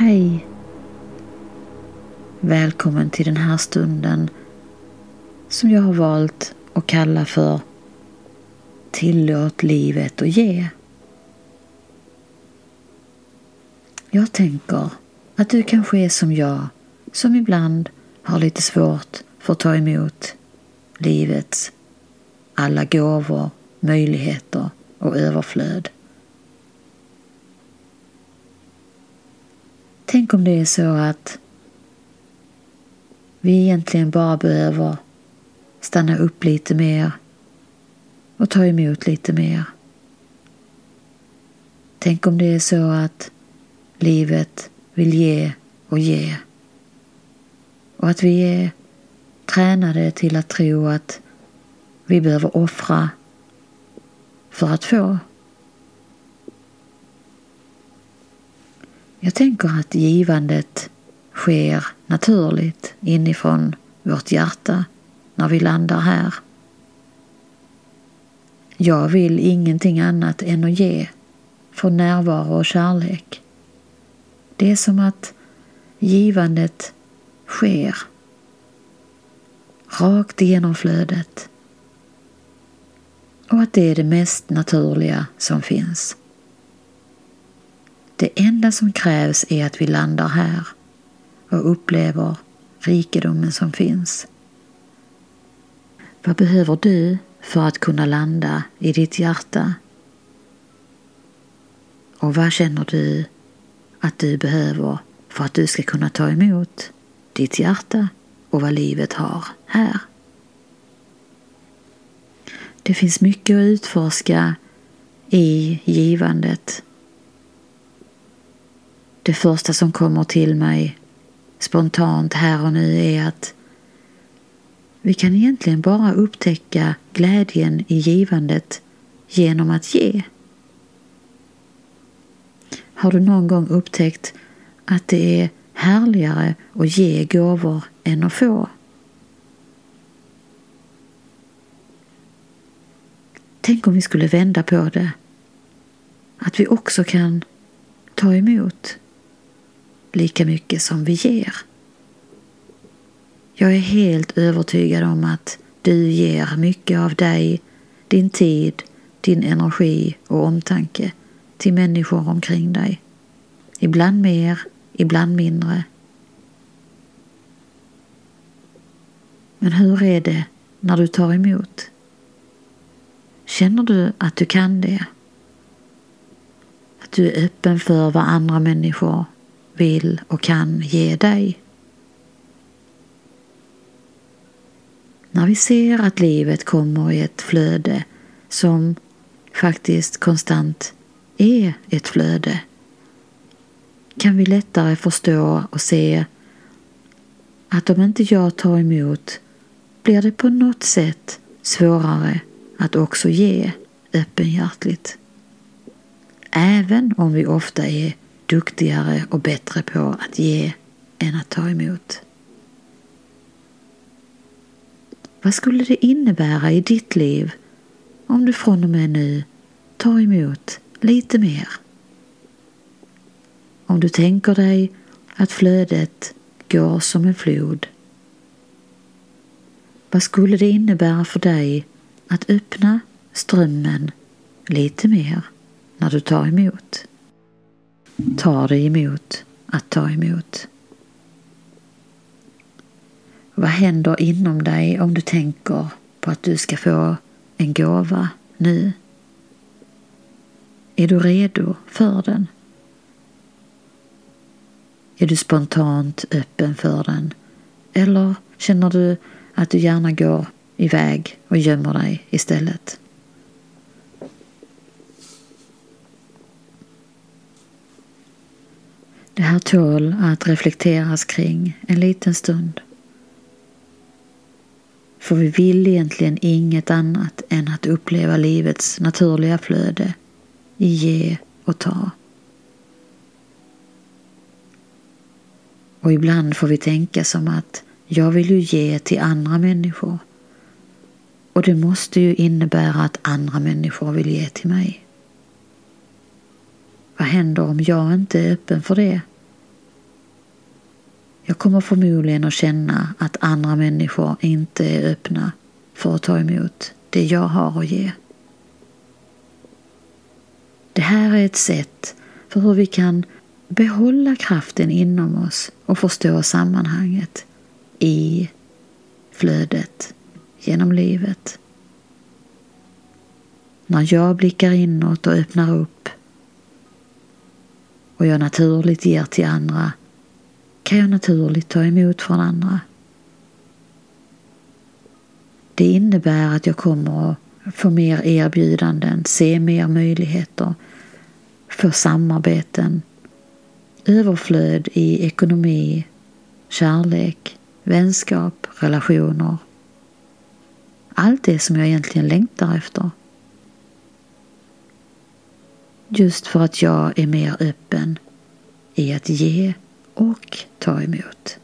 Hej! Välkommen till den här stunden som jag har valt att kalla för Tillåt livet att ge. Jag tänker att du kanske är som jag som ibland har lite svårt för att ta emot livets alla gåvor, möjligheter och överflöd. Tänk om det är så att vi egentligen bara behöver stanna upp lite mer och ta emot lite mer. Tänk om det är så att livet vill ge och ge och att vi är tränade till att tro att vi behöver offra för att få. Jag tänker att givandet sker naturligt inifrån vårt hjärta när vi landar här. Jag vill ingenting annat än att ge för närvaro och kärlek. Det är som att givandet sker rakt igenom flödet och att det är det mest naturliga som finns. Det enda som krävs är att vi landar här och upplever rikedomen som finns. Vad behöver du för att kunna landa i ditt hjärta? Och vad känner du att du behöver för att du ska kunna ta emot ditt hjärta och vad livet har här? Det finns mycket att utforska i givandet. Det första som kommer till mig spontant här och nu är att vi kan egentligen bara upptäcka glädjen i givandet genom att ge. Har du någon gång upptäckt att det är härligare att ge gåvor än att få? Tänk om vi skulle vända på det. Att vi också kan ta emot lika mycket som vi ger. Jag är helt övertygad om att du ger mycket av dig, din tid, din energi och omtanke till människor omkring dig. Ibland mer, ibland mindre. Men hur är det när du tar emot? Känner du att du kan det? Att du är öppen för vad andra människor vill och kan ge dig? När vi ser att livet kommer i ett flöde som faktiskt konstant är ett flöde kan vi lättare förstå och se att om inte jag tar emot blir det på något sätt svårare att också ge öppenhjärtligt. Även om vi ofta är duktigare och bättre på att ge än att ta emot. Vad skulle det innebära i ditt liv om du från och med nu tar emot lite mer? Om du tänker dig att flödet går som en flod. Vad skulle det innebära för dig att öppna strömmen lite mer när du tar emot? Tar det emot att ta emot? Vad händer inom dig om du tänker på att du ska få en gåva nu? Är du redo för den? Är du spontant öppen för den? Eller känner du att du gärna går iväg och gömmer dig istället? Det här tål att reflekteras kring en liten stund. För vi vill egentligen inget annat än att uppleva livets naturliga flöde i ge och ta. Och ibland får vi tänka som att jag vill ju ge till andra människor. Och det måste ju innebära att andra människor vill ge till mig. Vad händer om jag inte är öppen för det? Jag kommer förmodligen att känna att andra människor inte är öppna för att ta emot det jag har att ge. Det här är ett sätt för hur vi kan behålla kraften inom oss och förstå sammanhanget i flödet genom livet. När jag blickar inåt och öppnar upp och jag naturligt ger till andra kan jag naturligt ta emot från andra. Det innebär att jag kommer att få mer erbjudanden, se mer möjligheter, få samarbeten, överflöd i ekonomi, kärlek, vänskap, relationer. Allt det som jag egentligen längtar efter. Just för att jag är mer öppen i att ge och ta emot.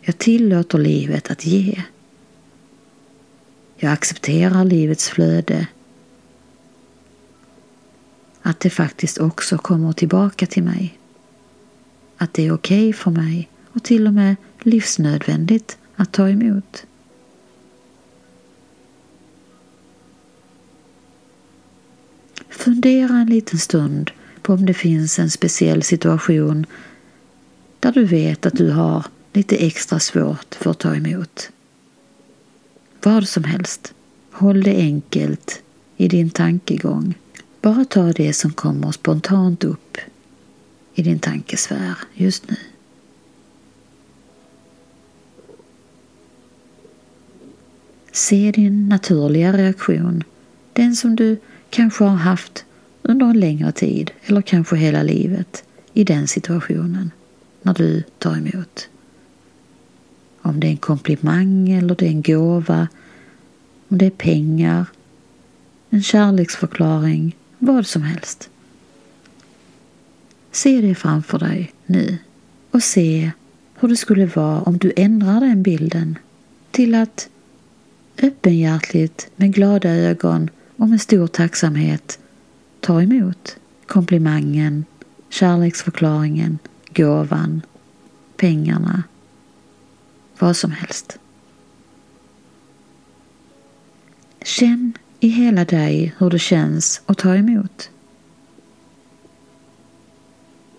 Jag tillåter livet att ge. Jag accepterar livets flöde. Att det faktiskt också kommer tillbaka till mig. Att det är okej okay för mig och till och med livsnödvändigt att ta emot. Fundera en liten stund på om det finns en speciell situation där du vet att du har lite extra svårt för att ta emot. Vad som helst. Håll det enkelt i din tankegång. Bara ta det som kommer spontant upp i din tankesfär just nu. Se din naturliga reaktion, den som du kanske har haft under en längre tid eller kanske hela livet i den situationen när du tar emot. Om det är en komplimang eller det är en gåva, om det är pengar, en kärleksförklaring, vad som helst. Se det framför dig nu och se hur det skulle vara om du ändrar den bilden till att öppenhjärtligt med glada ögon och med stor tacksamhet ta emot komplimangen, kärleksförklaringen, gåvan, pengarna, vad som helst. Känn i hela dig hur det känns att ta emot.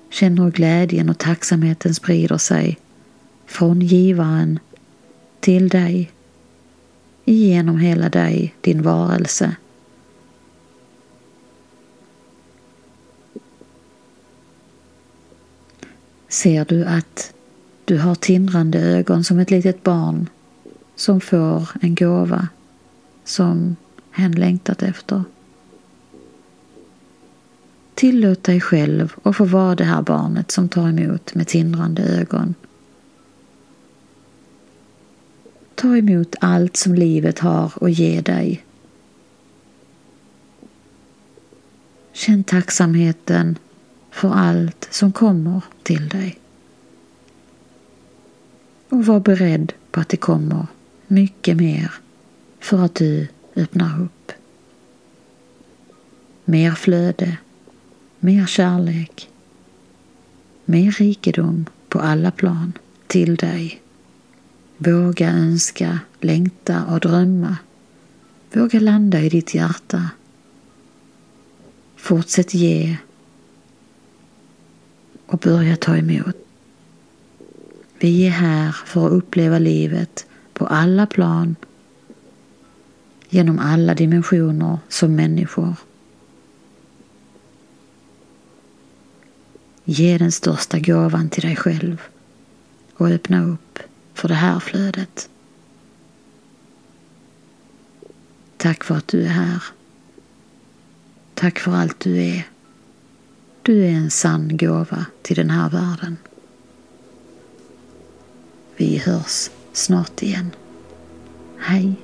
Känn hur glädjen och tacksamheten sprider sig från givaren till dig, genom hela dig, din varelse. Ser du att du har tindrande ögon som ett litet barn som får en gåva som hen längtat efter? Tillåt dig själv att få vara det här barnet som tar emot med tindrande ögon. Ta emot allt som livet har att ge dig. Känn tacksamheten för allt som kommer till dig. Och var beredd på att det kommer mycket mer för att du öppnar upp. Mer flöde, mer kärlek, mer rikedom på alla plan till dig. Våga önska, längta och drömma. Våga landa i ditt hjärta. Fortsätt ge och börja ta emot. Vi är här för att uppleva livet på alla plan, genom alla dimensioner som människor. Ge den största gåvan till dig själv och öppna upp för det här flödet. Tack för att du är här. Tack för allt du är. Du är en sann gåva till den här världen. Vi hörs snart igen. Hej!